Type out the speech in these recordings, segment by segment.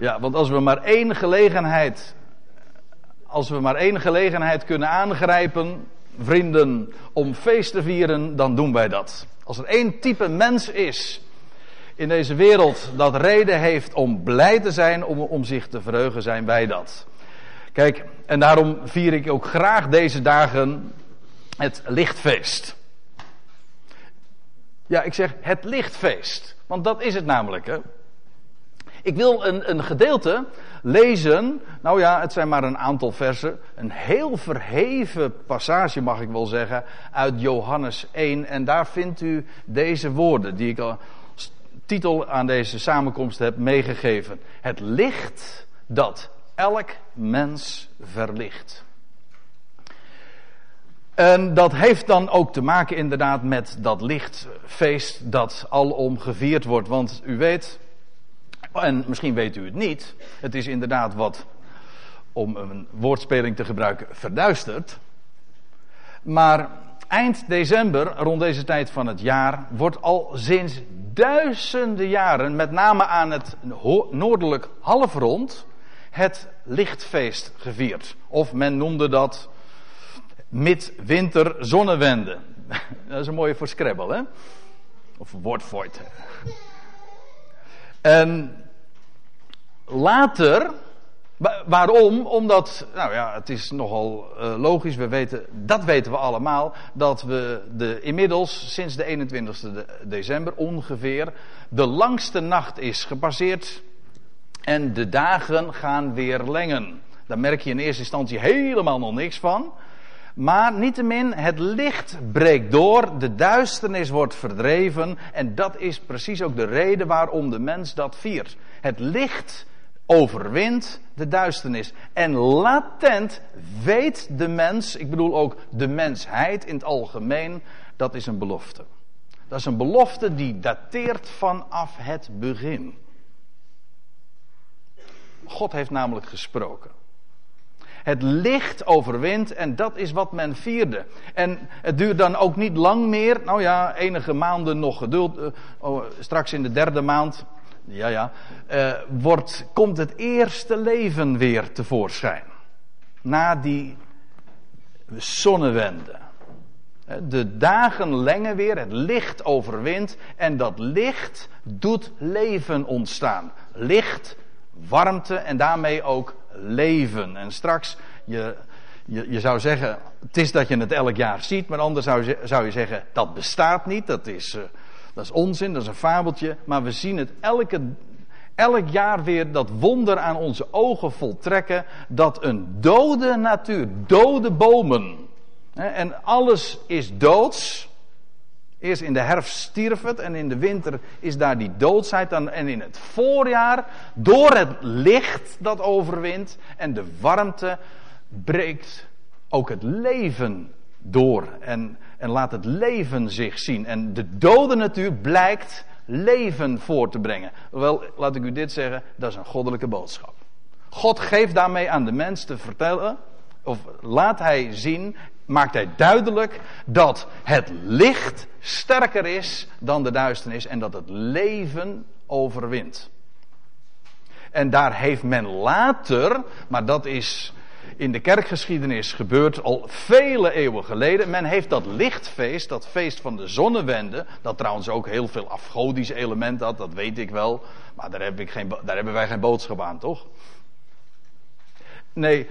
Ja, want als we maar één gelegenheid, als we maar één gelegenheid kunnen aangrijpen, vrienden, om feest te vieren, dan doen wij dat. Als er één type mens is in deze wereld dat reden heeft om blij te zijn, om, om zich te verheugen, zijn wij dat. Kijk, en daarom vier ik ook graag deze dagen het lichtfeest. Ja, ik zeg het lichtfeest. Want dat is het namelijk. Hè? Ik wil een, een gedeelte lezen. Nou ja, het zijn maar een aantal versen. Een heel verheven passage, mag ik wel zeggen, uit Johannes 1. En daar vindt u deze woorden die ik als titel aan deze samenkomst heb meegegeven. Het licht dat elk mens verlicht. En dat heeft dan ook te maken inderdaad met dat lichtfeest dat alom gevierd wordt. Want u weet, en misschien weet u het niet, het is inderdaad wat, om een woordspeling te gebruiken, verduisterd. Maar eind december, rond deze tijd van het jaar, wordt al sinds duizenden jaren, met name aan het noordelijk halfrond, het lichtfeest gevierd. Of men noemde dat midwinter zonnewende. Dat is een mooie voor Scrabble, hè? Of woordvoort. En later, waarom? Omdat, nou ja, het is nogal uh, logisch, we weten, dat weten we allemaal, dat we de, inmiddels sinds de 21 december ongeveer de langste nacht is gepasseerd en de dagen gaan weer lengen. Daar merk je in eerste instantie helemaal nog niks van. Maar niettemin, het licht breekt door, de duisternis wordt verdreven. En dat is precies ook de reden waarom de mens dat viert. Het licht overwint de duisternis. En latent weet de mens, ik bedoel ook de mensheid in het algemeen, dat is een belofte. Dat is een belofte die dateert vanaf het begin. God heeft namelijk gesproken. Het licht overwint en dat is wat men vierde. En het duurt dan ook niet lang meer. Nou ja, enige maanden nog geduld. Uh, oh, straks in de derde maand. Ja, ja. Uh, wordt, komt het eerste leven weer tevoorschijn. Na die zonnewende. De dagen lengen weer, het licht overwint en dat licht doet leven ontstaan. Licht, warmte en daarmee ook leven. En straks, je, je, je, zou zeggen, het is dat je het elk jaar ziet, maar anders zou je, zou je zeggen, dat bestaat niet, dat is, uh, dat is onzin, dat is een fabeltje. Maar we zien het elke, elk jaar weer dat wonder aan onze ogen voltrekken, dat een dode natuur, dode bomen, hè, en alles is doods, Eerst in de herfst stierf het en in de winter is daar die doodsheid. En in het voorjaar, door het licht dat overwint en de warmte, breekt ook het leven door. En, en laat het leven zich zien. En de dode natuur blijkt leven voor te brengen. Wel, laat ik u dit zeggen, dat is een goddelijke boodschap. God geeft daarmee aan de mens te vertellen, of laat hij zien, maakt hij duidelijk dat het licht sterker is dan de duisternis en dat het leven overwint. En daar heeft men later, maar dat is in de kerkgeschiedenis gebeurd al vele eeuwen geleden. Men heeft dat lichtfeest, dat feest van de zonnewende, dat trouwens ook heel veel afgodische elementen had, dat weet ik wel. Maar daar, heb ik geen, daar hebben wij geen boodschap aan, toch? Nee,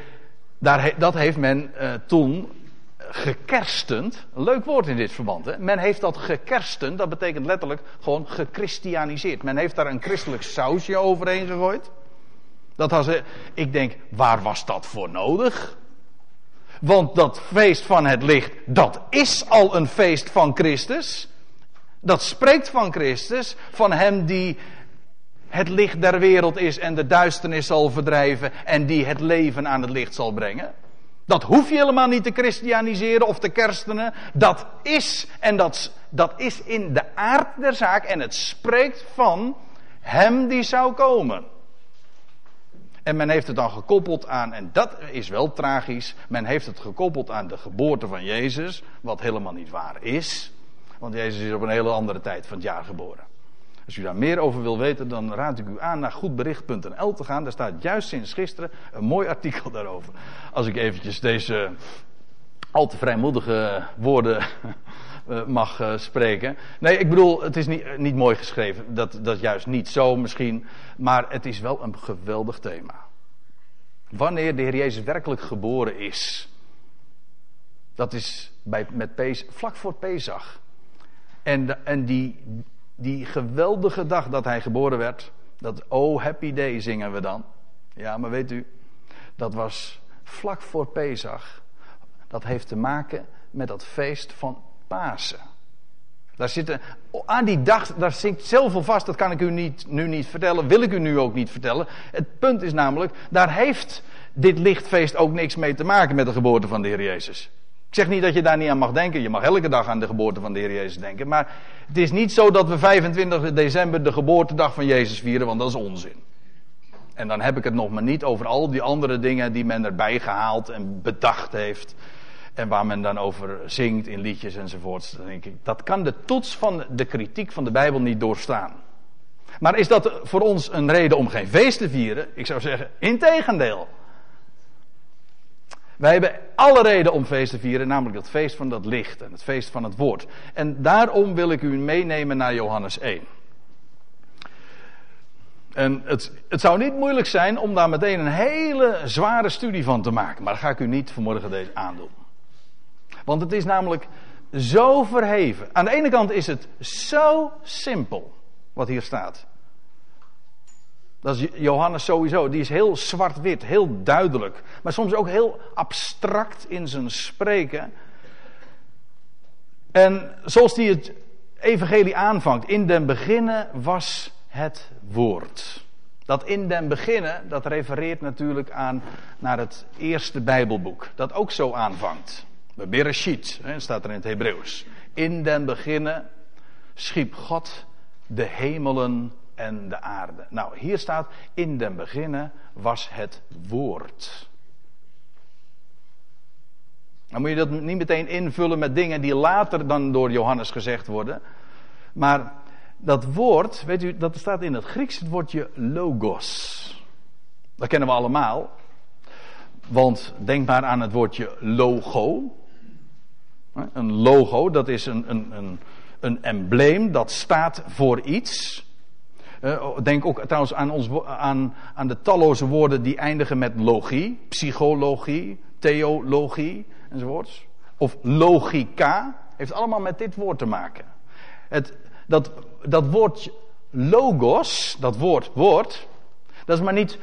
daar, dat heeft men uh, toen gekerstend, een leuk woord in dit verband. Hè? Men heeft dat gekerstend, dat betekent letterlijk gewoon gechristianiseerd. Men heeft daar een christelijk sausje overheen gegooid. Dat was, ik denk, waar was dat voor nodig? Want dat feest van het licht, dat is al een feest van Christus. Dat spreekt van Christus, van Hem die het licht der wereld is en de duisternis zal verdrijven en die het leven aan het licht zal brengen. Dat hoef je helemaal niet te christianiseren of te kerstenen. Dat is, en dat, dat is in de aard der zaak. En het spreekt van hem die zou komen. En men heeft het dan gekoppeld aan, en dat is wel tragisch, men heeft het gekoppeld aan de geboorte van Jezus, wat helemaal niet waar is. Want Jezus is op een hele andere tijd van het jaar geboren. Als u daar meer over wil weten, dan raad ik u aan naar goedbericht.nl te gaan. Daar staat juist sinds gisteren een mooi artikel daarover. Als ik eventjes deze al te vrijmoedige woorden eh, mag uh, spreken. Nee, ik bedoel, het is niet, niet mooi geschreven. Dat, dat juist niet zo misschien. Maar het is wel een geweldig thema. Wanneer de Heer Jezus werkelijk geboren is. Dat is bij, met Pes, vlak voor Pesach. En, en die, die geweldige dag dat hij geboren werd. Dat Oh Happy Day zingen we dan. Ja, maar weet u, dat was vlak voor Pesach. Dat heeft te maken met dat feest van Pasen. Daar zitten, aan die dag, daar zit zoveel vast, dat kan ik u niet, nu niet vertellen, wil ik u nu ook niet vertellen. Het punt is namelijk, daar heeft dit lichtfeest ook niks mee te maken met de geboorte van de Heer Jezus. Ik zeg niet dat je daar niet aan mag denken, je mag elke dag aan de geboorte van de Heer Jezus denken, maar het is niet zo dat we 25 december de geboortedag van Jezus vieren, want dat is onzin. En dan heb ik het nog maar niet over al die andere dingen die men erbij gehaald en bedacht heeft. En waar men dan over zingt in liedjes enzovoorts. Dan denk ik, dat kan de toets van de kritiek van de Bijbel niet doorstaan. Maar is dat voor ons een reden om geen feest te vieren? Ik zou zeggen, integendeel. Wij hebben alle reden om feest te vieren, namelijk het feest van dat licht en het feest van het woord. En daarom wil ik u meenemen naar Johannes 1. En het, het zou niet moeilijk zijn om daar meteen een hele zware studie van te maken, maar dat ga ik u niet vanmorgen deze aandoen. Want het is namelijk zo verheven. Aan de ene kant is het zo simpel wat hier staat. Dat is Johannes sowieso. Die is heel zwart-wit, heel duidelijk. Maar soms ook heel abstract in zijn spreken. En zoals hij het evangelie aanvangt. In den beginnen was het woord. Dat in den beginnen, dat refereert natuurlijk aan naar het eerste Bijbelboek. Dat ook zo aanvangt. Bereshit, staat er in het Hebreeuws. In den beginnen schiep God de hemelen en de aarde. Nou, hier staat, in den beginnen was het woord. Dan moet je dat niet meteen invullen met dingen die later dan door Johannes gezegd worden. Maar dat woord, weet u, dat staat in het Grieks het woordje logos. Dat kennen we allemaal. Want denk maar aan het woordje logo. Een logo, dat is een, een, een, een embleem dat staat voor iets. Uh, denk ook trouwens aan, ons, aan, aan de talloze woorden die eindigen met logie, psychologie, theologie enzovoorts. Of logica, heeft allemaal met dit woord te maken. Het, dat, dat woord logos, dat woord woord, dat is maar niet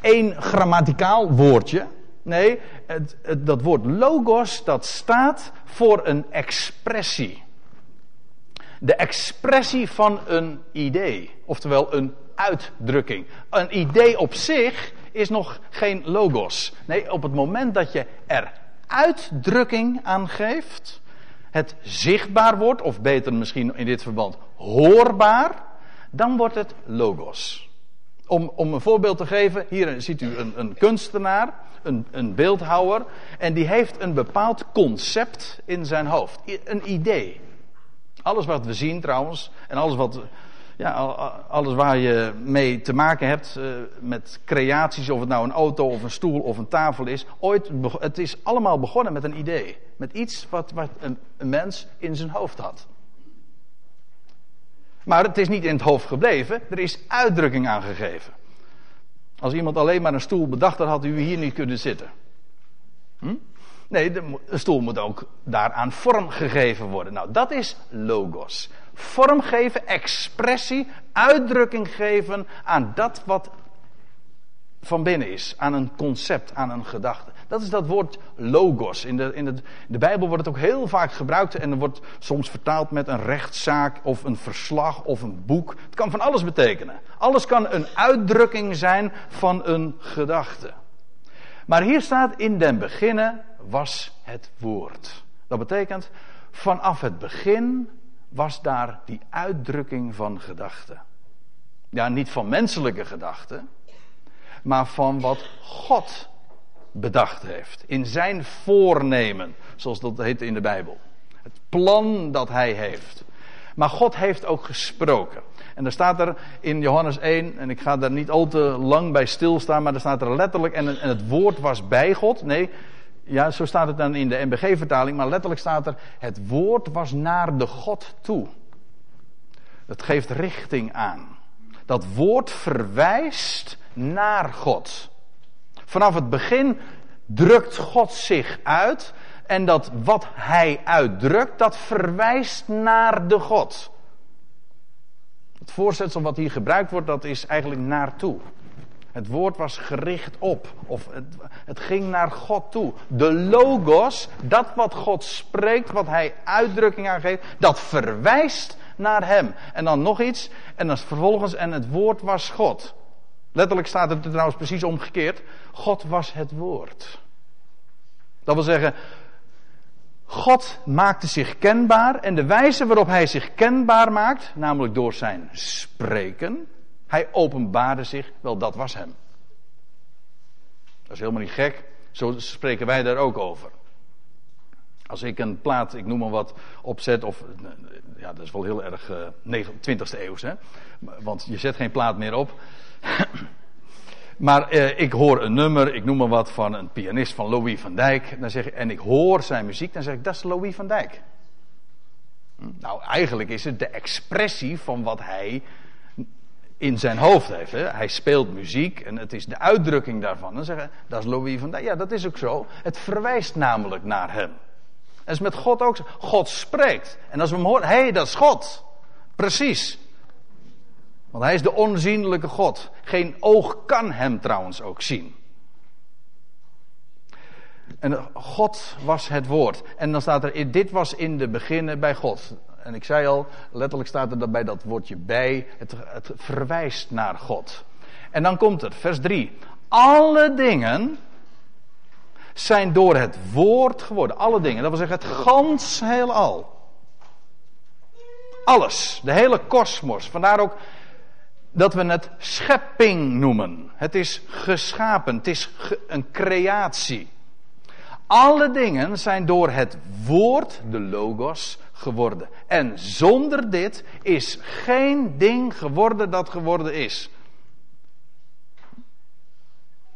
één grammaticaal woordje. Nee, het, dat woord logos, dat staat voor een expressie. De expressie van een idee, oftewel een uitdrukking. Een idee op zich is nog geen logos. Nee, op het moment dat je er uitdrukking aan geeft, het zichtbaar wordt, of beter misschien in dit verband hoorbaar, dan wordt het logos. Om, om een voorbeeld te geven, hier ziet u een, een kunstenaar, een, een beeldhouwer, en die heeft een bepaald concept in zijn hoofd, een idee. Alles wat we zien trouwens, en alles, wat, ja, alles waar je mee te maken hebt uh, met creaties, of het nou een auto of een stoel of een tafel is, ooit, het is allemaal begonnen met een idee. Met iets wat, wat een, mens in zijn hoofd had. Maar het is niet in het hoofd gebleven, er is uitdrukking aangegeven. Als iemand alleen maar een stoel bedacht had, had u hier niet kunnen zitten. Hm? Nee, de, stoel moet ook daaraan vorm gegeven worden. Nou, dat is logos. Vorm geven, expressie, uitdrukking geven aan dat wat van binnen is. Aan een concept, aan een gedachte. Dat is dat woord logos. In de, in de, Bijbel wordt het ook heel vaak gebruikt en wordt soms vertaald met een rechtszaak of een verslag of een boek. Het kan van alles betekenen. Alles kan een uitdrukking zijn van een gedachte. Maar hier staat in den beginnen was het woord. Dat betekent vanaf het begin was daar die uitdrukking van gedachte. Ja, niet van menselijke gedachten, maar van wat God bedacht heeft. In zijn voornemen, zoals dat heet in de Bijbel. Het plan dat hij heeft. Maar God heeft ook gesproken. En daar staat er in Johannes 1, en ik ga daar niet al te lang bij stilstaan, maar er staat er letterlijk, en het woord was bij God. Nee, ja, zo staat het dan in de MBG-vertaling, maar letterlijk staat er, het woord was naar de God toe. Dat geeft richting aan. Dat woord verwijst naar God. Vanaf het begin drukt God zich uit. En dat wat hij uitdrukt, dat verwijst naar de God. Het voorzetsel wat hier gebruikt wordt, dat is eigenlijk naartoe. Het woord was gericht op, of het, ging naar God toe. De logos, dat wat God spreekt, wat hij uitdrukking aan geeft, dat verwijst naar hem. En dan nog iets, en dan vervolgens, en het woord was God. Letterlijk staat het er trouwens precies omgekeerd. God was het woord. Dat wil zeggen, God maakte zich kenbaar en de wijze waarop hij zich kenbaar maakt, namelijk door zijn spreken, hij openbaarde zich, wel dat was hem. Dat is helemaal niet gek, zo spreken wij daar ook over. Als ik een plaat, ik noem maar wat, opzet, of ja, dat is wel heel erg uh, 20e eeuws, hè? want je zet geen plaat meer op. maar eh, ik hoor een nummer, ik noem maar wat, van een pianist van Louis van Dijk. Dan zeg ik, en ik hoor zijn muziek, dan zeg ik, dat is Louis van Dijk. Hm? Nou, eigenlijk is het de expressie van wat hij in zijn hoofd heeft. Hè? Hij speelt muziek en het is de uitdrukking daarvan. Dan zeggen, dat is Louis van Dijk. Ja, dat is ook zo. Het verwijst namelijk naar hem. En is met God ook zo. God spreekt. En als we hem horen, hé, hey, dat is God. Precies. Want hij is de onzienlijke God. Geen oog kan hem trouwens ook zien. En God was het woord. En dan staat er, dit was in de beginnen bij God. En ik zei al, letterlijk staat er dan bij dat woordje bij, het, het verwijst naar God. En dan komt er, vers 3. Alle dingen zijn door het woord geworden. Alle dingen, dat wil zeggen het gans heelal. Alles, de hele kosmos. Vandaar ook dat we het schepping noemen. Het is geschapen, het is een creatie. Alle dingen zijn door het woord, de logos, geworden. En zonder dit is geen ding geworden dat geworden is.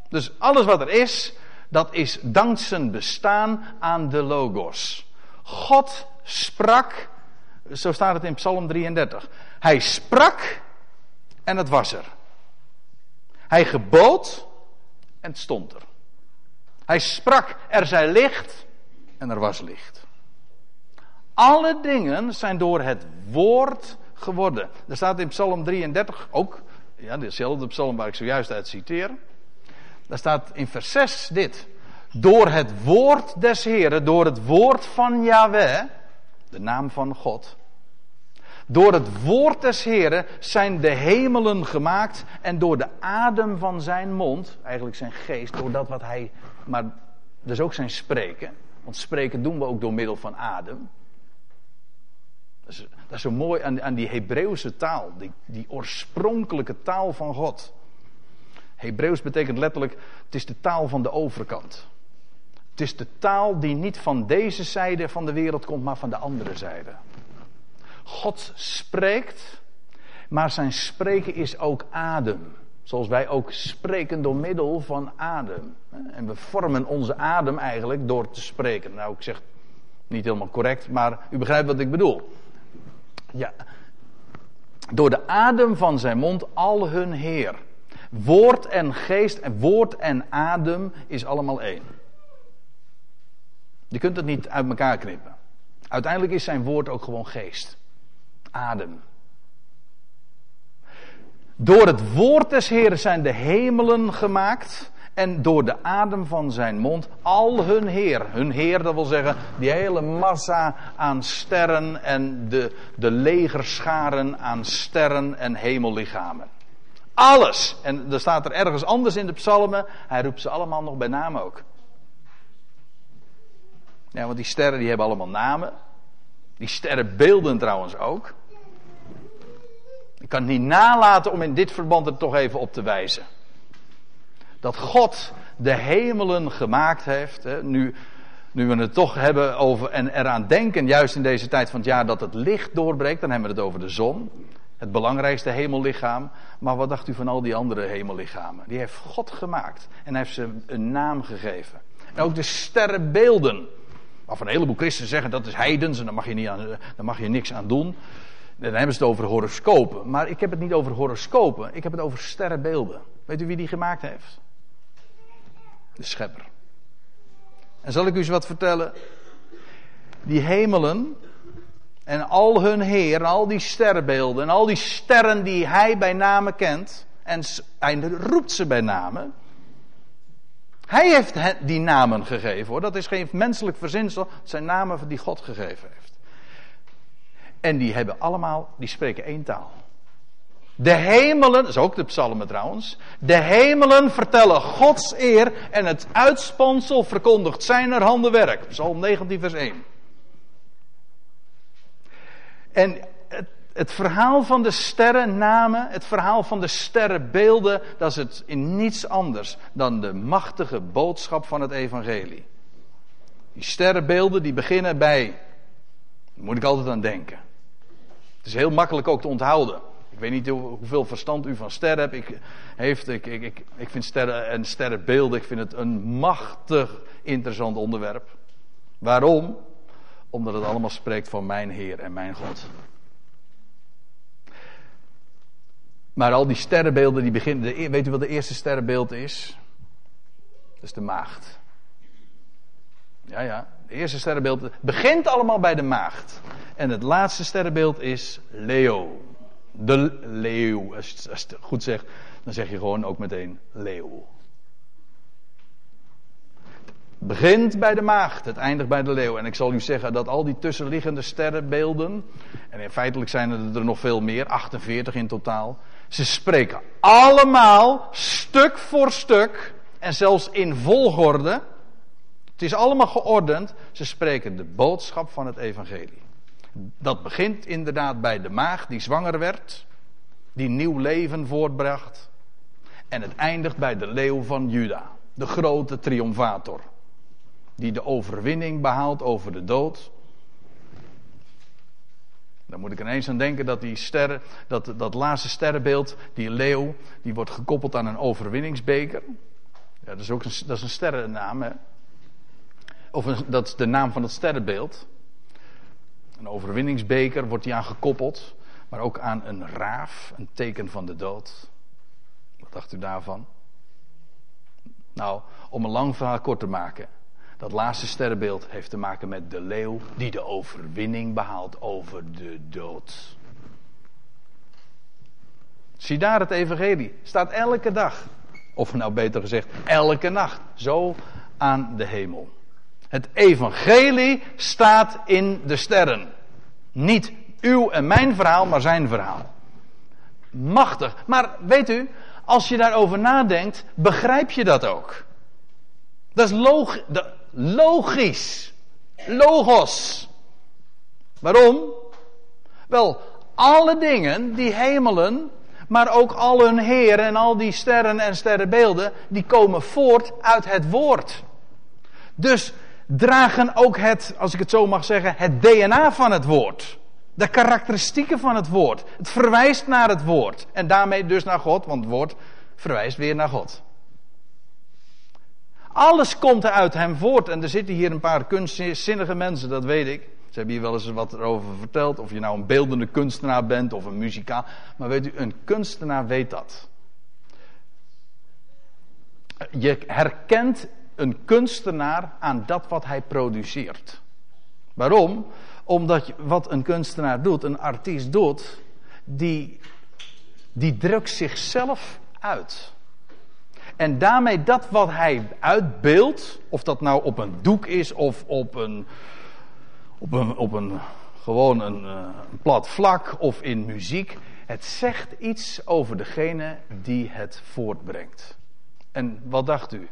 Dus alles wat er is, dat is dankzij bestaan aan de logos. God sprak, zo staat het in Psalm 33. Hij sprak en het was er. Hij gebood en het stond er. Hij sprak, er zij licht en er was licht. Alle dingen zijn door het woord geworden. Er staat in Psalm 33 ook, ja, dezelfde psalm waar ik zojuist uit citeer. Daar staat in vers 6 dit. Door het woord des Heren, door het woord van Yahweh, de naam van God, door het woord des Heren zijn de hemelen gemaakt en door de adem van zijn mond, eigenlijk zijn geest, door dat wat hij, maar dus ook zijn spreken, want spreken doen we ook door middel van adem. Dat is, dat is zo mooi aan, aan die Hebreeuwse taal, die, die oorspronkelijke taal van God. Hebreeuws betekent letterlijk, het is de taal van de overkant. Het is de taal die niet van deze zijde van de wereld komt, maar van de andere zijde. God spreekt, maar zijn spreken is ook adem. Zoals wij ook spreken door middel van adem. En we vormen onze adem eigenlijk door te spreken. Nou, ik zeg niet helemaal correct, maar u begrijpt wat ik bedoel. Ja. Door de adem van zijn mond al hun Heer. Woord en geest en woord en adem is allemaal één. Je kunt het niet uit elkaar knippen. Uiteindelijk is zijn woord ook gewoon geest adem. Door het woord des Heeren zijn de hemelen gemaakt. En door de adem van zijn mond al hun Heer. Hun Heer, dat wil zeggen die hele massa aan sterren en de, de legerscharen aan sterren en hemellichamen. Alles. En er staat er ergens anders in de psalmen. Hij roept ze allemaal nog bij naam ook. Ja, want die sterren die hebben allemaal namen. Die sterren beelden trouwens ook. Ik kan niet nalaten om in dit verband er toch even op te wijzen. Dat God de hemelen gemaakt heeft. Hè, nu, nu we het toch hebben over en eraan denken, juist in deze tijd van het jaar, dat het licht doorbreekt. Dan hebben we het over de zon. Het belangrijkste hemellichaam. Maar wat dacht u van al die andere hemellichamen? Die heeft God gemaakt. En heeft ze een naam gegeven. En ook de sterrenbeelden. Waarvan een heleboel christenen zeggen dat is heidens en daar mag je, niet aan, daar mag je niks aan doen. Dan hebben ze het over horoscopen. Maar ik heb het niet over horoscopen. Ik heb het over sterrenbeelden. Weet u wie die gemaakt heeft? De schepper. En zal ik u eens wat vertellen? Die hemelen en al hun heer, en al die sterrenbeelden en al die sterren die hij bij name kent. En hij roept ze bij name. Hij heeft die namen gegeven hoor. Dat is geen menselijk verzinsel. Het zijn namen die God gegeven heeft. En die hebben allemaal, die spreken één taal. De hemelen, dat is ook de psalmen trouwens. De hemelen vertellen Gods eer en het uitsponsel verkondigt zijn er handenwerk. Psalm 19 vers 1. En het, het verhaal van de sterrennamen, het verhaal van de sterrenbeelden, dat is het in niets anders dan de machtige boodschap van het evangelie. Die sterrenbeelden die beginnen bij, daar moet ik altijd aan denken. Het is heel makkelijk ook te onthouden. Ik weet niet hoeveel verstand u van sterren hebt. Ik, heeft. Ik, ik, ik, vind sterren en sterrenbeelden, ik vind het een machtig interessant onderwerp. Waarom? Omdat het allemaal spreekt van mijn Heer en mijn God. Maar al die sterrenbeelden die beginnen. E- weet u wat de eerste sterrenbeeld is? Dat is de maagd. Ja, ja. De eerste sterrenbeeld begint allemaal bij de maagd. En het laatste sterrenbeeld is Leo. De leeuw. Als je het goed zegt, dan zeg je gewoon ook meteen leeuw. Het begint bij de maagd, het eindigt bij de leeuw. En ik zal u zeggen dat al die tussenliggende sterrenbeelden, en feitelijk zijn er, er nog veel meer, 48 in totaal. Ze spreken allemaal stuk voor stuk en zelfs in volgorde. Is allemaal geordend. Ze spreken de boodschap van het evangelie. Dat begint inderdaad bij de maag die zwanger werd, die nieuw leven voortbracht. En het eindigt bij de leeuw van Juda, de grote triomfator, die de overwinning behaalt over de dood. Dan moet ik ineens aan denken dat die sterren, dat, dat laatste sterrenbeeld, die leeuw, die wordt gekoppeld aan een overwinningsbeker. Ja, dat is ook een, dat is een sterrennaam, hè? Of dat is de naam van het sterrenbeeld. Een overwinningsbeker wordt die aan gekoppeld, maar ook aan een raaf, een teken van de dood. Wat dacht u daarvan? Nou, om een lang verhaal kort te maken. Dat laatste sterrenbeeld heeft te maken met de leeuw die de overwinning behaalt over de dood. Zie daar het evangelie. Staat elke dag. Of nou beter gezegd, elke nacht. Zo aan de hemel. Het evangelie staat in de sterren. Niet uw en mijn verhaal, maar zijn verhaal. Machtig. Maar weet u, als je daarover nadenkt, begrijp je dat ook. Dat is log logisch. Logos. Waarom? Wel, alle dingen, die hemelen, maar ook al hun heren en al die sterren en sterrenbeelden, die komen voort uit het woord. Dus dragen ook het, als ik het zo mag zeggen, het DNA van het woord. De karakteristieken van het woord. Het verwijst naar het woord. En daarmee dus naar God, want het woord verwijst weer naar God. Alles komt er uit hem voort. En er zitten hier een paar kunstzinnige mensen, dat weet ik. Ze hebben hier wel eens wat erover verteld. Of je nou een beeldende kunstenaar bent of een muzikaal. Maar weet u, een kunstenaar weet dat. Je herkent een kunstenaar aan dat wat hij produceert. Waarom? Omdat wat een kunstenaar doet, een artiest doet, die, die drukt zichzelf uit. En daarmee dat wat hij uitbeeldt, of dat nou op een doek is of op een, op een, op een gewoon een, eh, een plat vlak of in muziek, het zegt iets over degene die het voortbrengt. En wat dacht u?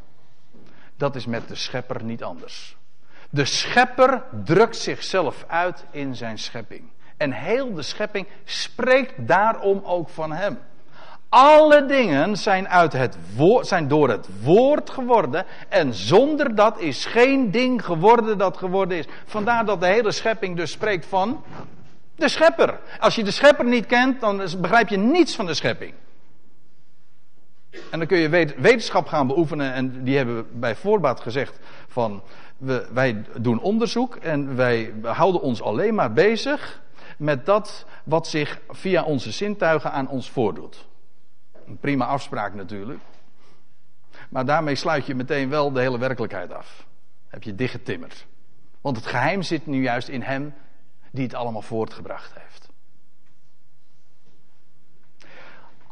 Dat is met de schepper niet anders. De schepper drukt zichzelf uit in zijn schepping. En heel de schepping spreekt daarom ook van hem. Alle dingen zijn, uit het zijn door het woord geworden. En zonder dat is geen ding geworden dat geworden is. Vandaar dat de hele schepping dus spreekt van De schepper. Als je de schepper niet kent, dan begrijp je niets van de schepping. En dan kun je wetenschap gaan beoefenen. En die hebben bij voorbaat gezegd van we, wij doen onderzoek en wij houden ons alleen maar bezig met dat wat zich via onze zintuigen aan ons voordoet. Een prima afspraak natuurlijk. Maar daarmee sluit je meteen wel de hele werkelijkheid af. Heb je dichtgetimmerd. Want het geheim zit nu juist in hem die het allemaal voortgebracht heeft.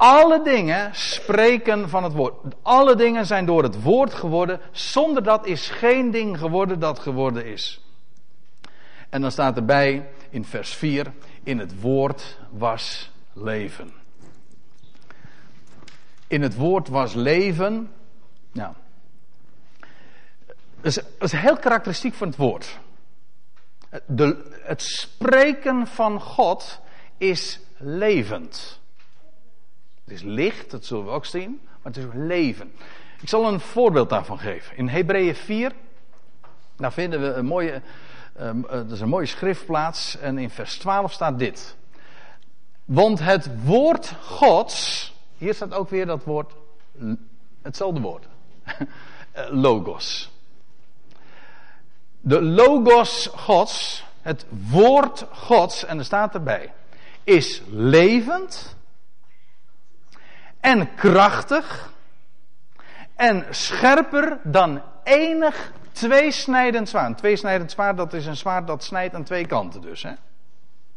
Alle dingen spreken van het woord. Alle dingen zijn door het woord geworden. Zonder dat is geen ding geworden dat geworden is. En dan staat erbij in vers 4: In het woord was leven. In het woord was leven. Nou. Dat is, is heel karakteristiek van het woord. De, het spreken van God is levend. Het is licht, dat zullen we ook zien, maar het is leven. Ik zal een voorbeeld daarvan geven. In Hebreeën 4, daar vinden we een mooie, uh, dat is een mooie schriftplaats. En in vers 12 staat dit. Want het woord Gods, hier staat ook weer dat woord, hetzelfde woord, eh, logos. De logos Gods, het woord Gods, en er staat erbij, is levend en krachtig en scherper dan enig tweesnijdend zwaard. Een tweesnijdend zwaard, dat is een zwaard dat snijdt aan twee kanten dus. Hè?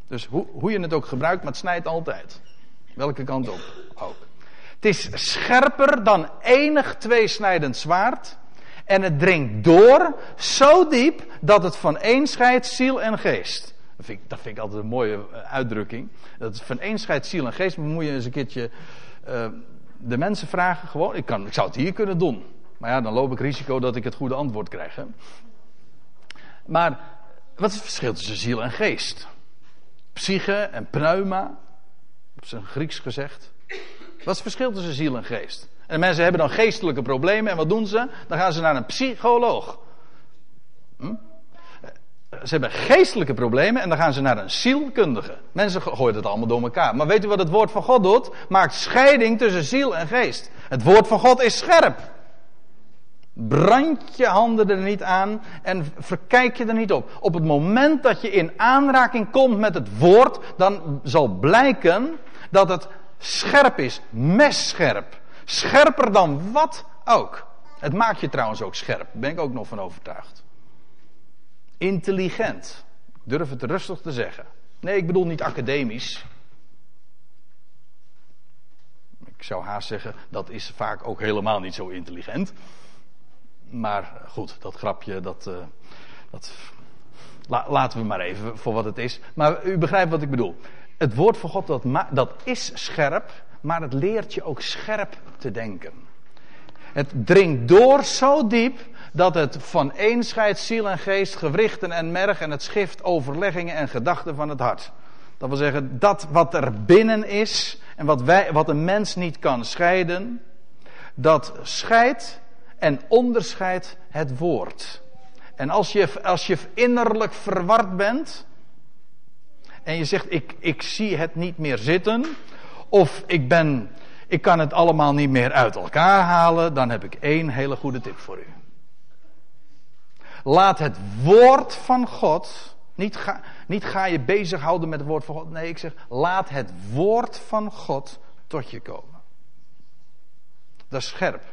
Dus hoe, hoe je het ook gebruikt, maar het snijdt altijd. Welke kant op ook. Het is scherper dan enig tweesnijdend zwaard. En het dringt door zo diep dat het van één scheidt ziel en geest. Dat vind, ik, dat vind ik altijd een mooie eh, uitdrukking. Dat het van één scheidt ziel en geest. Maar moet je eens een keertje uh, de mensen vragen gewoon. Ik, kan, ik zou het hier kunnen doen. Maar ja, dan loop ik risico dat ik het goede antwoord krijg. Hè? Maar wat is het verschil tussen ziel en geest? Psyche en pneuma. Op zijn Grieks gezegd. Wat is het verschil tussen ziel en geest? En mensen hebben dan geestelijke problemen. En wat doen ze? Dan gaan ze naar een psycholoog. Hm? Ze hebben geestelijke problemen en dan gaan ze naar een zielkundige. Mensen gooien het allemaal door elkaar. Maar weet u wat het woord van God doet? Maakt scheiding tussen ziel en geest. Het woord van God is scherp. Brand je handen er niet aan en verkijk je er niet op. Op het moment dat je in aanraking komt met het woord, dan zal blijken dat het scherp is, messcherp. Scherper dan wat ook. Het maakt je trouwens ook scherp, daar ben ik ook nog van overtuigd. Intelligent. Durf het rustig te zeggen. Nee, ik bedoel niet academisch. Ik zou haast zeggen, dat is vaak ook helemaal niet zo intelligent. Maar goed, dat grapje, dat, uh, dat laten we maar even voor wat het is. Maar u begrijpt wat ik bedoel. Het woord van God, dat, dat is scherp, maar het leert je ook scherp te denken. Het dringt door zo diep dat het van één scheidt ziel en geest, gewrichten en merg en het schift overleggingen en gedachten van het hart. Dat wil zeggen, dat wat er binnen is en wat, wij, wat een mens niet kan scheiden, dat scheidt en onderscheidt het woord. En als je, als je innerlijk verward bent en je zegt, ik, ik zie het niet meer zitten, of ik ben, ik kan het allemaal niet meer uit elkaar halen, dan heb ik één hele goede tip voor u. Laat het woord van God, niet ga, niet ga je bezighouden met het woord van God. Nee, ik zeg, laat het woord van God tot je komen. Dat is scherp.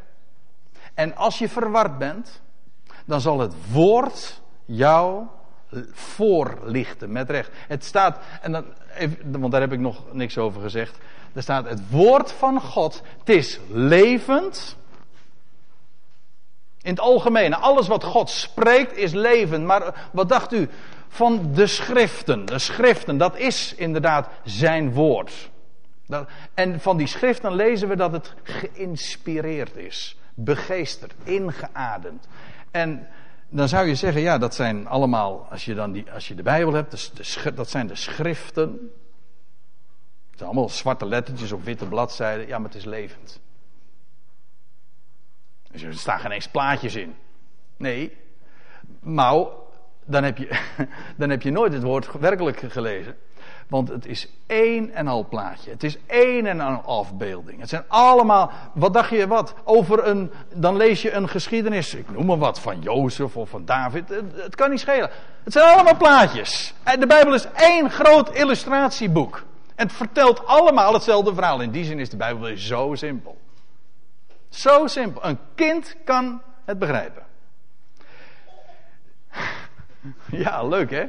En als je verward bent, dan zal het woord jou voorlichten met recht. Het staat, en dan, even, want daar heb ik nog niks over gezegd. Er staat het woord van God, het is levend in het algemeen, alles wat God spreekt is leven. Maar wat dacht u van de schriften? De schriften, dat is inderdaad zijn woord. en van die schriften lezen we dat het geïnspireerd is, begeesterd, ingeademd. En dan zou je zeggen, ja, dat zijn allemaal, als je, dan die, als je de Bijbel hebt, dat zijn de schriften. Het zijn allemaal zwarte lettertjes op witte bladzijden. Ja, maar het is levend. Dus er staan geen eens plaatjes in. Nee. Maar dan heb, je, dan heb je nooit het woord werkelijk gelezen. Want het is één en al plaatje. Het is één en al afbeelding. Het zijn allemaal, wat dacht je wat? Over een, dan lees je een geschiedenis, ik noem maar wat, van Jozef of van David. Het, kan niet schelen. Het zijn allemaal plaatjes. De Bijbel is één groot illustratieboek. En het vertelt allemaal hetzelfde verhaal. In die zin is de Bijbel zo simpel. Zo simpel. Een kind kan het begrijpen. Ja, leuk hè?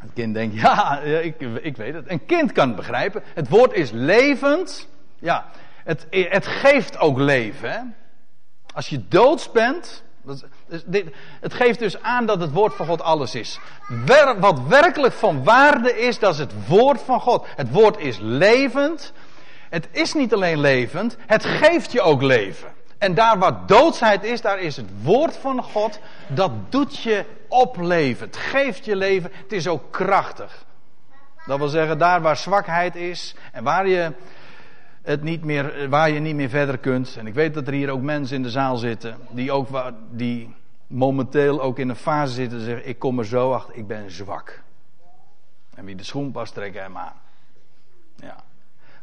Het kind denkt, ja, ik, ik weet het. Een kind kan het begrijpen. Het woord is levend. Ja, het, het geeft ook leven. Als je doods bent, het geeft dus aan dat het woord van God alles is. wat werkelijk van waarde is, dat is het woord van God. Het woord is levend. Het is niet alleen levend, het geeft je ook leven. En daar waar doodsheid is, daar is het woord van God, dat doet je opleven. Het geeft je leven, het is ook krachtig. Dat wil zeggen, daar waar zwakheid is en waar je het niet meer, waar je niet meer verder kunt. En ik weet dat er hier ook mensen in de zaal zitten die ook die momenteel ook in een fase zitten zeggen: ik kom er zo achter, ik ben zwak. En wie de schoen past, trek hem aan. Ja.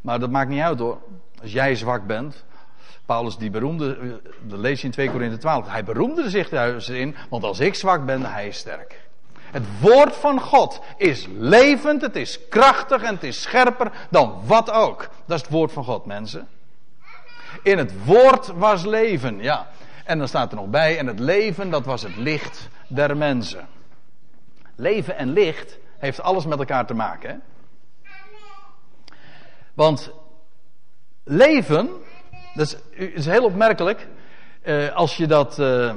Maar dat maakt niet uit hoor. Als jij zwak bent. Paulus die beroemde, dat lees je in 2 Korinthe 12. Hij beroemde zich daar in, want als ik zwak ben, hij is sterk. Het woord van God is levend, het is krachtig en het is scherper dan wat ook. Dat is het woord van God, mensen. In het woord was leven, ja. En dan staat er nog bij, en het leven, dat was het licht der mensen. Leven en licht heeft alles met elkaar te maken. Hè? Want leven, dat is, is heel opmerkelijk, eh, als je dat, eh,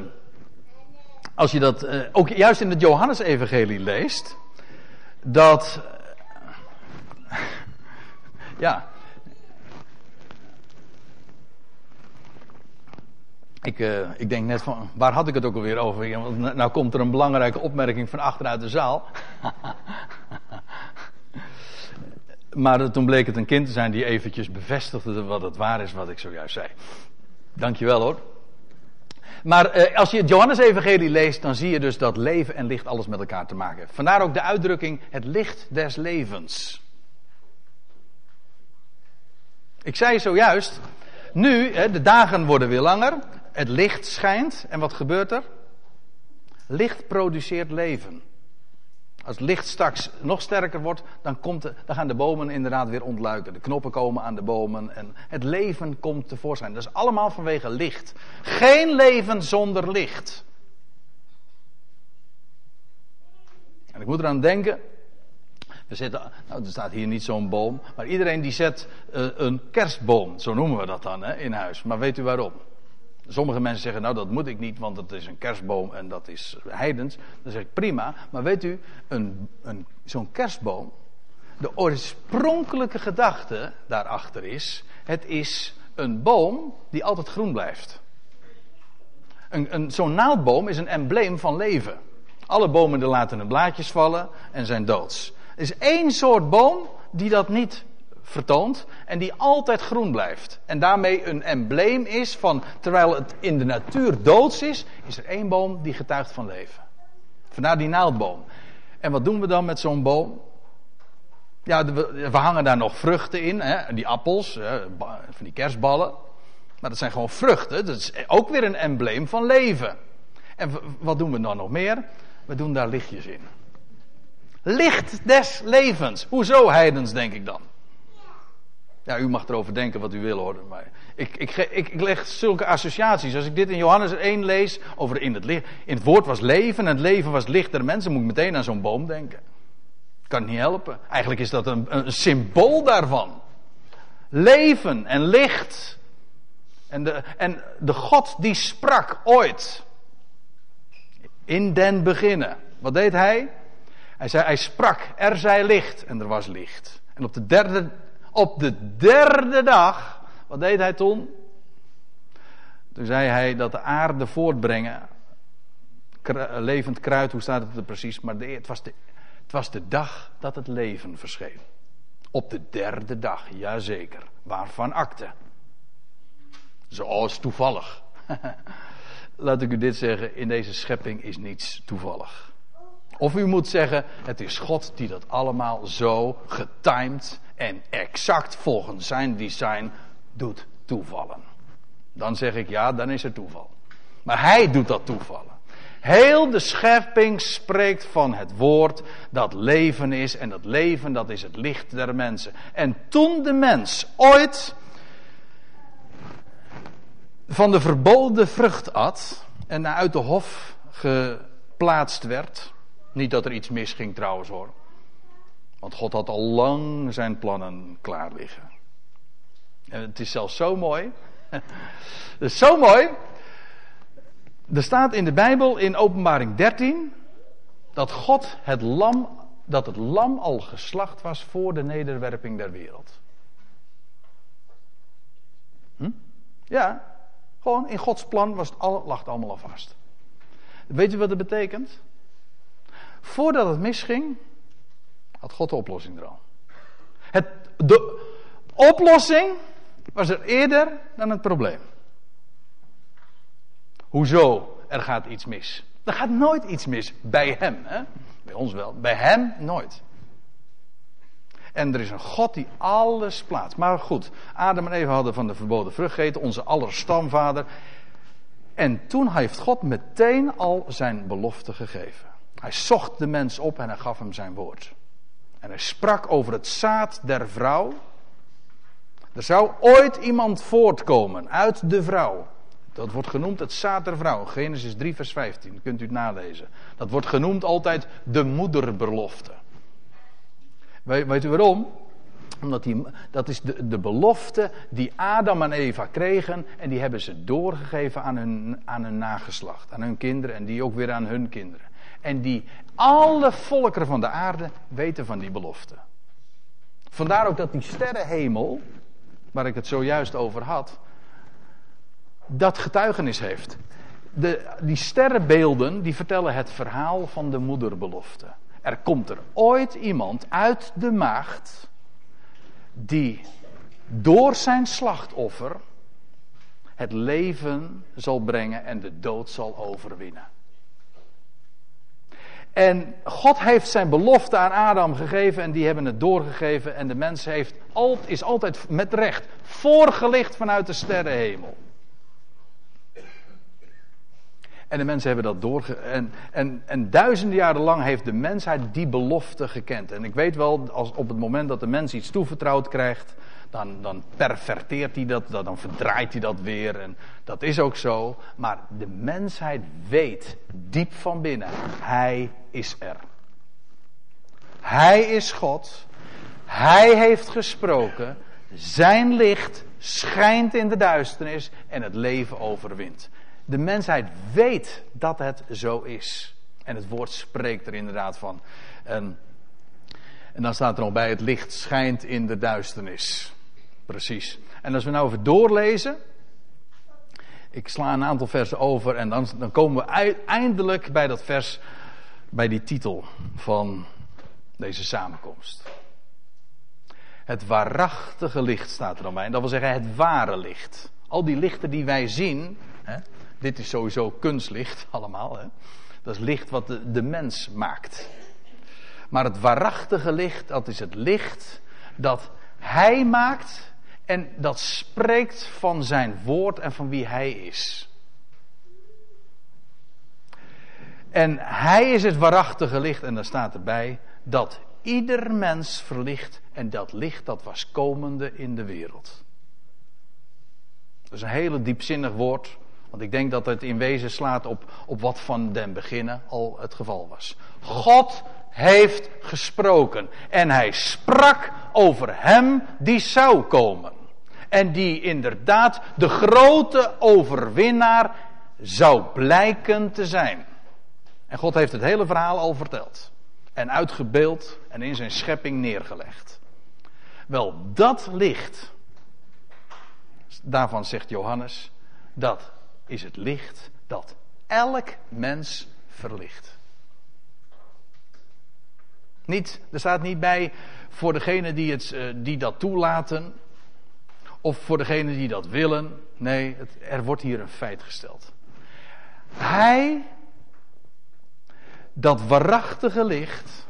als je dat eh, ook juist in het Johannesevangelie leest, dat, ja, Ik, uh, ik, denk net van, waar had ik het ook alweer over? Want nou komt er een belangrijke opmerking van achteruit de zaal. Maar toen bleek het een kind te zijn die eventjes bevestigde wat het waar is wat ik zojuist zei. Dankjewel hoor. Maar eh, als je het Johannes-evangelie leest, dan zie je dus dat leven en licht alles met elkaar te maken heeft. Vandaar ook de uitdrukking het licht des levens. Ik zei zojuist, nu, de dagen worden weer langer, het licht schijnt en wat gebeurt er? Licht produceert leven. Als het licht straks nog sterker wordt, dan, komt dan gaan de bomen inderdaad weer ontluiken. De knoppen komen aan de bomen en het leven komt tevoorschijn. Dat is allemaal vanwege licht. Geen leven zonder licht. En ik moet eraan denken. We zetten, nou, er staat hier niet zo'n boom, maar iedereen die zet uh, een kerstboom, zo noemen we dat dan hè, in huis. Maar weet u waarom? Sommige mensen zeggen, nou dat moet ik niet, want het is een kerstboom en dat is heidens. Dan zeg ik prima, maar weet u, een, een, zo'n kerstboom, de oorspronkelijke gedachte daarachter is, het is een boom die altijd groen blijft. Een, een, zo'n naaldboom is een embleem van leven. Alle bomen laten hun blaadjes vallen en zijn doods. Er is één soort boom die dat niet vertoont en die altijd groen blijft. En daarmee een embleem is van, terwijl het in de natuur doods is, is er één boom die getuigt van leven. Vandaar die naaldboom. En wat doen we dan met zo'n boom? Ja, we, hangen daar nog vruchten in, hè, die appels, van die kerstballen. Maar dat zijn gewoon vruchten, dat is ook weer een embleem van leven. En wat doen we dan nog meer? We doen daar lichtjes in. Licht des levens. Hoezo heidens, denk ik dan? Ja, u mag erover denken wat u wil hoor. Maar ik, ik, ik, leg zulke associaties. Als ik dit in Johannes 1 lees, over in het, licht, in het woord was leven en het leven was licht der mensen, moet ik meteen aan zo'n boom denken. Kan niet helpen. Eigenlijk is dat een, een symbool daarvan. Leven en licht. En de, en de God die sprak ooit. In den beginnen. Wat deed hij? Hij zei, hij sprak, er zij licht. En er was licht. En op de derde op de derde dag, wat deed hij toen? Toen zei hij dat de aarde voortbrengen, levend kruid, hoe staat het er precies? Maar het, was de, het was de dag dat het leven verscheen. Op de derde dag, jazeker. Waarvan akte? Zoals toevallig. laat ik u dit zeggen, in deze schepping is niets toevallig. Of u moet zeggen, het is God die dat allemaal zo getimed en exact volgens zijn design doet toevallen. Dan zeg ik ja, dan is er toeval. Maar hij doet dat toevallen. Heel de schepping spreekt van het woord dat leven is. En dat leven, dat is het licht der mensen. En toen de mens ooit van de verboden vrucht at. En uit de hof geplaatst werd. Niet dat er iets misging trouwens hoor. Want God had al lang zijn plannen klaar liggen. En het is zelfs zo mooi. Het is zo mooi er staat in de Bijbel in Openbaring 13 dat God het lam, dat het lam al geslacht was voor de nederwerping der wereld. Hm? Ja, gewoon in Gods plan was het al, lag het allemaal al vast. Weet u wat dat betekent? Voordat het misging, had God de oplossing er al. Het, de oplossing was er eerder dan het probleem. Hoezo? Er gaat iets mis. Er gaat nooit iets mis bij hem. Hè? Bij ons wel. Bij hem nooit. En er is een God die alles plaatst. Maar goed, Adam en Eva hadden van de verboden vrucht gegeten, onze allerstamvader. En toen heeft God meteen al zijn belofte gegeven. Hij zocht de mens op en hij gaf hem zijn woord. En hij sprak over het zaad der vrouw. Er zou ooit iemand voortkomen uit de vrouw. Dat wordt genoemd het zaad der vrouw. Genesis 3, vers 15. Kunt u het nalezen. Dat wordt genoemd altijd de moederbelofte. Weet, u waarom? Omdat die, dat is de, de belofte die Adam en Eva kregen. En die hebben ze doorgegeven aan hun, aan hun nageslacht. Aan hun kinderen en die ook weer aan hun kinderen. En die alle volkeren van de aarde weten van die belofte. Vandaar ook dat die sterrenhemel, waar ik het zojuist over had, dat getuigenis heeft. De, die sterrenbeelden die vertellen het verhaal van de moederbelofte. Er komt er ooit iemand uit de maagd die door zijn slachtoffer het leven zal brengen en de dood zal overwinnen. En God heeft zijn belofte aan Adam gegeven en die hebben het doorgegeven en de mens heeft, is altijd met recht voorgelicht vanuit de sterrenhemel. En de mensen hebben dat doorge... En, en, en duizenden jaren lang heeft de mensheid die belofte gekend. En ik weet wel, als op het moment dat de mens iets toevertrouwd krijgt, dan, dan perverteert hij dat, dan verdraait hij dat weer. En dat is ook zo. Maar de mensheid weet diep van binnen, hij is er. Hij is God. Hij heeft gesproken. Zijn licht schijnt in de duisternis en het leven overwint. De mensheid weet dat het zo is. En het woord spreekt er inderdaad van. En, en dan staat er nog bij: het licht schijnt in de duisternis. Precies. En als we nou even doorlezen. Ik sla een aantal versen over en dan, dan komen we eindelijk bij dat vers, bij die titel van deze samenkomst. Het waarachtige licht staat er dan bij. En dat wil zeggen het ware licht. Al die lichten die wij zien, hè, dit is sowieso kunstlicht allemaal. Hè? Dat is licht wat de mens maakt. Maar het waarachtige licht, dat is het licht dat hij maakt en dat spreekt van zijn woord en van wie hij is. En hij is het waarachtige licht en daar staat erbij dat ieder mens verlicht en dat licht dat was komende in de wereld. Dat is een hele diepzinnig woord. Want ik denk dat het in wezen slaat op, op wat van den beginnen al het geval was. God heeft gesproken. En hij sprak over hem die zou komen. En die inderdaad de grote overwinnaar zou blijken te zijn. En God heeft het hele verhaal al verteld. En uitgebeeld en in zijn schepping neergelegd. Wel, dat licht, daarvan zegt Johannes, dat is het licht dat elk mens verlicht. Niet, er staat niet bij voor degene die, het, eh, die dat toelaten. Of voor degene die dat willen. Nee, het, er wordt hier een feit gesteld. Hij, dat waarachtige licht,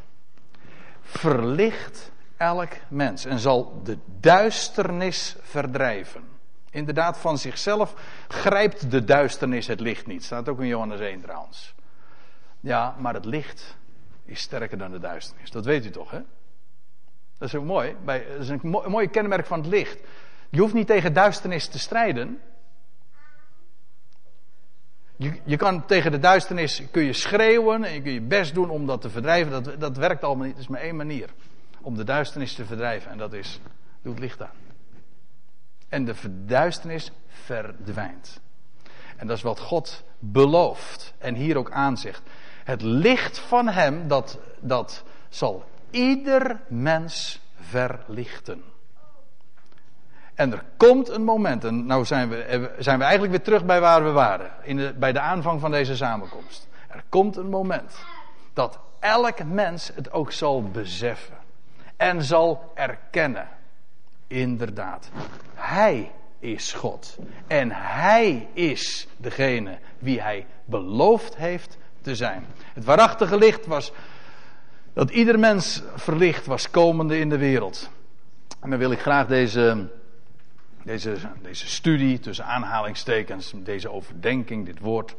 verlicht elk mens en zal de duisternis verdrijven. Inderdaad, van zichzelf grijpt de duisternis het licht niet. Staat ook in Johannes 1 trouwens. Ja, maar het licht is sterker dan de duisternis. Dat weet u toch, hè? Dat is ook mooi. Dat is een mooi kenmerk van het licht. Je hoeft niet tegen duisternis te strijden. Je, je kan tegen de duisternis kun je schreeuwen en je kun je best doen om dat te verdrijven. Dat, dat werkt allemaal niet. Het is maar één manier om de duisternis te verdrijven. En dat is, doe het licht aan. En de verduisternis verdwijnt. En dat is wat God belooft en hier ook aanzegt. Het licht van Hem, dat, dat zal ieder mens verlichten. En er komt een moment, en nou zijn we, zijn we eigenlijk weer terug bij waar we waren, in de, bij de aanvang van deze samenkomst. Er komt een moment dat elk mens het ook zal beseffen en zal erkennen. Inderdaad, Hij is God. En Hij is degene wie Hij beloofd heeft te zijn. Het waarachtige licht was dat ieder mens verlicht was komende in de wereld. En dan wil ik graag deze, deze, deze studie tussen aanhalingstekens, deze overdenking, dit woord,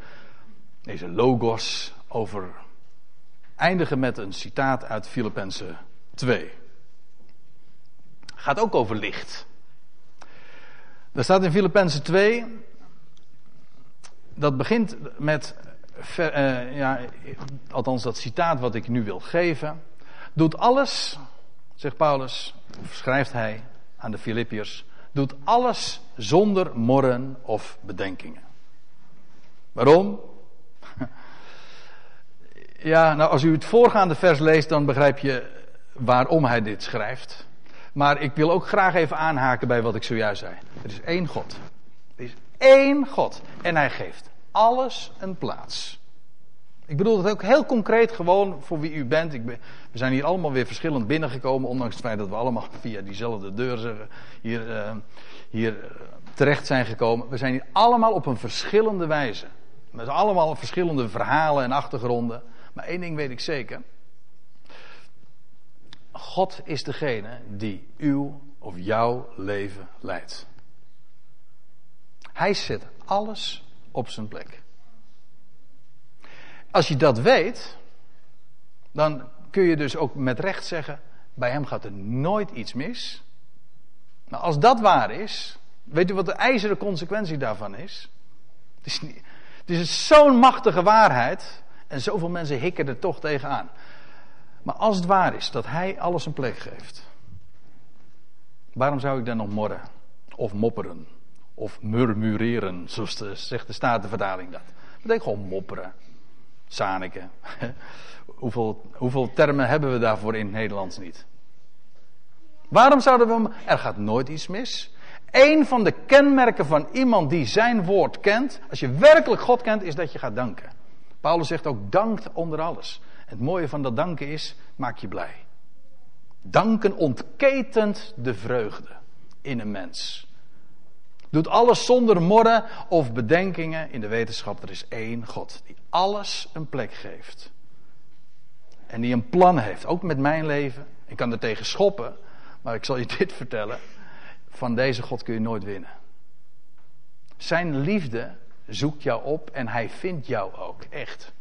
deze logos, over eindigen met een citaat uit Filippenzen 2. Gaat ook over licht. Er staat in Filippenzen 2, dat begint met uh, ja, althans dat citaat wat ik nu wil geven, doet alles, zegt Paulus, of schrijft hij aan de Filippiërs, doet alles zonder morren of bedenkingen. Waarom? Ja, nou als u het voorgaande vers leest, dan begrijp je waarom hij dit schrijft. Maar ik wil ook graag even aanhaken bij wat ik zojuist zei. Er is één God. Er is één God. En hij geeft alles een plaats. Ik bedoel het ook heel concreet gewoon voor wie u bent. Ik we zijn hier allemaal weer verschillend binnengekomen, ondanks het feit dat we allemaal via diezelfde deur hier, uh, hier eh, terecht zijn gekomen. We zijn hier allemaal op een verschillende wijze. Met allemaal verschillende verhalen en achtergronden. Maar één ding weet ik zeker. God is degene die uw of jouw leven leidt. Hij zet alles op zijn plek. Als je dat weet, dan kun je dus ook met recht zeggen: bij hem gaat er nooit iets mis. Nou, als dat waar is, weet u wat de ijzeren consequentie daarvan is? Het is, niet, het is zo'n machtige waarheid en zoveel mensen hikken er toch tegenaan. Maar als het waar is dat hij alles een plek geeft, waarom zou ik dan nog morren? Of mopperen? Of murmureren, zoals de, zegt de Statenvertaling dat. Dat betekent gewoon mopperen. Zaniken. hoeveel, hoeveel termen hebben we daarvoor in het Nederlands niet? Waarom zouden we hem. Er gaat nooit iets mis. Een van de kenmerken van iemand die zijn woord kent, als je werkelijk God kent, is dat je gaat danken. Paulus zegt ook: dankt onder alles. Het mooie van dat danken is, maak je blij. Danken ontketent de vreugde in een mens. Doet alles zonder morren of bedenkingen in de wetenschap. Er is één God die alles een plek geeft. En die een plan heeft, ook met mijn leven. Ik kan er tegen schoppen, maar ik zal je dit vertellen. Van deze God kun je nooit winnen. Zijn liefde zoekt jou op en hij vindt jou ook, echt.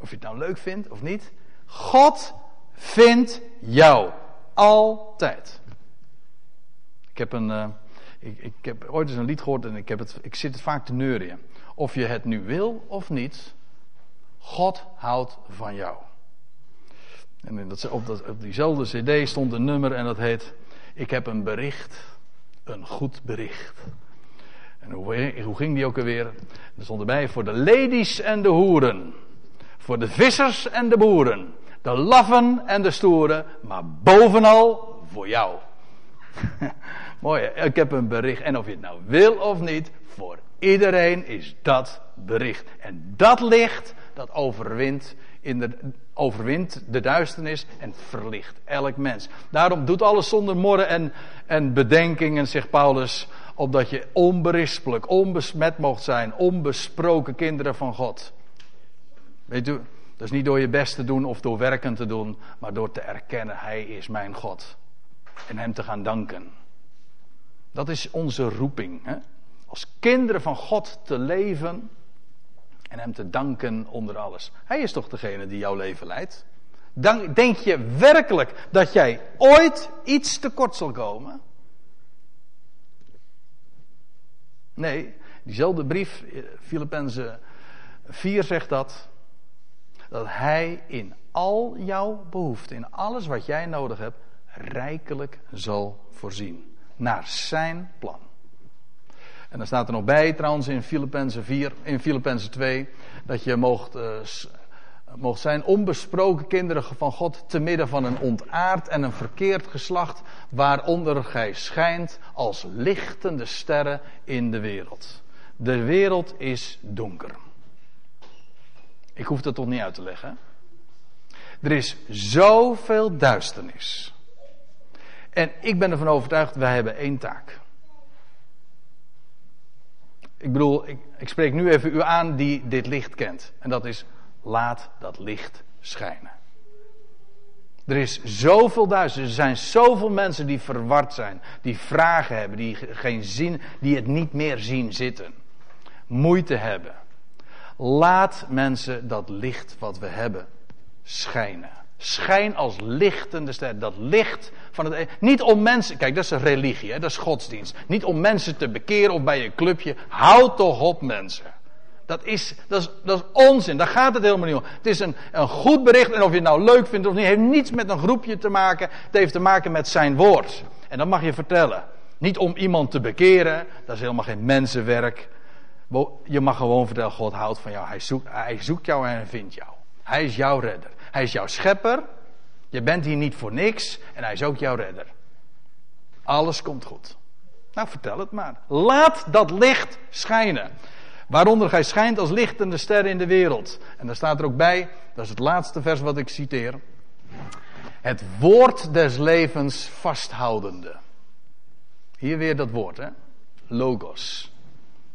Of je het nou leuk vindt of niet. God vindt jou. Altijd. Ik heb een. Uh, ik, ik, heb ooit eens een lied gehoord en ik, heb het, ik zit het vaak te neurien. Of je het nu wil of niet, God houdt van jou. En dat, op, dat, op diezelfde cd stond een nummer en dat heet Ik heb een bericht, een goed bericht. En hoe, hoe ging die ook alweer? Er stond erbij voor de ladies en de hoeren. Voor de vissers en de boeren. De laffen en de stoeren. Maar bovenal voor jou. Mooi, ik heb een bericht. En of je het nou wil of niet, voor iedereen is dat bericht. En dat licht, dat overwint, in de, overwint de duisternis en verlicht elk mens. Daarom doet alles zonder morren en, en bedenkingen, zegt Paulus. opdat je onberispelijk, onbesmet mocht zijn, onbesproken kinderen van God. Weet u, dat is niet door je best te doen of door werken te doen, maar door te erkennen, Hij is mijn God. En Hem te gaan danken. Dat is onze roeping. Hè? Als kinderen van God te leven en Hem te danken onder alles. Hij is toch degene die jouw leven leidt? denk je werkelijk dat jij ooit iets tekort zal komen? Nee, diezelfde brief, Filippenzen 4 zegt dat. Dat hij in al jouw behoeften, in alles wat jij nodig hebt, rijkelijk zal voorzien. Naar zijn plan. En dan staat er nog bij trouwens in Filippenzen 4, in Filippenzen 2, dat je mocht, uh, mocht zijn onbesproken kinderen van God te midden van een ontaard en een verkeerd geslacht, waaronder gij schijnt als lichtende sterren in de wereld. De wereld is donker. Ik hoef dat toch niet uit te leggen. Er is zoveel duisternis. En ik ben ervan overtuigd, wij hebben één taak. Ik bedoel, ik, ik spreek nu even u aan die dit licht kent. En dat is, laat dat licht schijnen. Er is zoveel duister. Er zijn zoveel mensen die verward zijn. Die vragen hebben. Die geen zin. Die het niet meer zien zitten. Moeite hebben. Laat mensen dat licht wat we hebben schijnen. Schijn als lichtende ster. Dat licht van het. E- niet om mensen. Kijk, dat is religie, hè? dat is godsdienst. Niet om mensen te bekeren of bij een clubje. Houd toch op, mensen. Dat is, dat, is, dat is onzin, daar gaat het helemaal niet om. Het is een, een goed bericht en of je het nou leuk vindt of niet, heeft niets met een groepje te maken. Het heeft te maken met zijn woord. En dat mag je vertellen. Niet om iemand te bekeren, dat is helemaal geen mensenwerk. Je mag gewoon vertellen, God houdt van jou. Hij zoekt, hij zoekt jou en vindt jou. Hij is jouw redder. Hij is jouw schepper. Je bent hier niet voor niks en hij is ook jouw redder. Alles komt goed. Nou, vertel het maar. Laat dat licht schijnen. Waaronder gij schijnt als lichtende ster in de wereld. En daar staat er ook bij, dat is het laatste vers wat ik citeer. Het woord des levens vasthoudende. Hier weer dat woord, hè? Logos.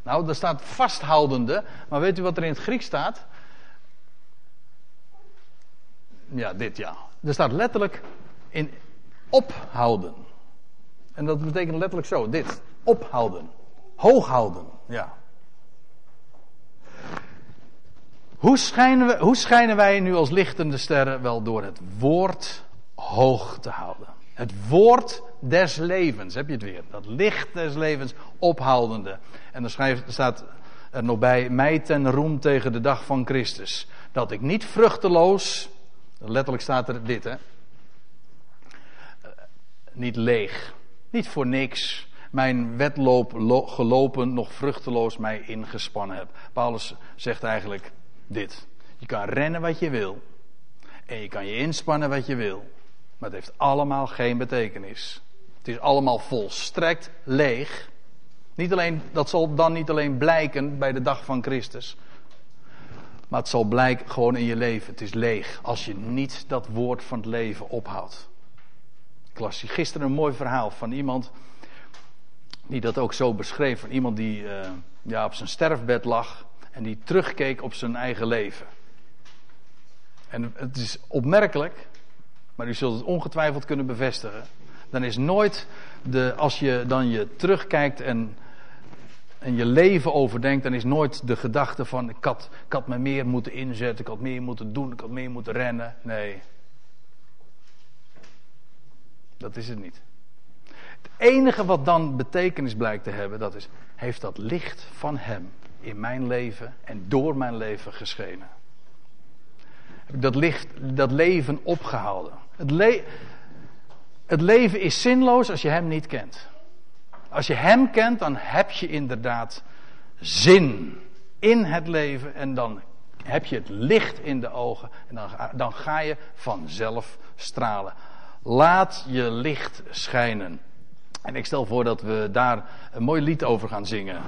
Nou, daar staat vasthoudende, maar weet u wat er in het Grieks staat? Ja, dit ja. Er staat letterlijk in ophouden. En dat betekent letterlijk zo, dit. Ophouden. Hooghouden, ja. Hoe schijnen, we, hoe schijnen wij nu als lichtende sterren? Wel door het woord hoog te houden. Het woord des levens, heb je het weer. Dat licht des levens ophoudende. En dan staat er nog bij, mij ten roem tegen de dag van Christus. Dat ik niet vruchteloos, letterlijk staat er dit hè. Eh, niet leeg, niet voor niks mijn wedloop gelopen, nog vruchteloos mij ingespannen heb. Paulus zegt eigenlijk, dit. Je kan rennen wat je wil. En je kan je inspannen wat je wil. Maar het heeft allemaal geen betekenis. Het is allemaal volstrekt leeg. Niet alleen, dat zal dan niet alleen blijken bij de dag van Christus. Maar het zal blijken gewoon in je leven. Het is leeg als je niet dat woord van het leven ophoudt. Ik gisteren een mooi verhaal van iemand die dat ook zo beschreef. Van iemand die uh, ja, op zijn sterfbed lag en die terugkeek op zijn eigen leven. En het is opmerkelijk, maar u zult het ongetwijfeld kunnen bevestigen. Dan is nooit de, als je dan je terugkijkt en, en je leven overdenkt, dan is nooit de gedachte van ik had, ik had me meer moeten inzetten, ik had meer moeten doen, ik had meer moeten rennen. Nee. Dat is het niet. Het enige wat dan betekenis blijkt te hebben, dat is, heeft dat licht van Hem in mijn leven en door mijn leven geschenen. Heb ik dat, licht, dat leven opgehouden. Het, le het leven is zinloos als je Hem niet kent. Als je Hem kent, dan heb je inderdaad zin in het leven en dan heb je het licht in de ogen en dan, dan ga je vanzelf stralen. Laat je licht schijnen. En ik stel voor dat we daar een mooi lied over gaan zingen.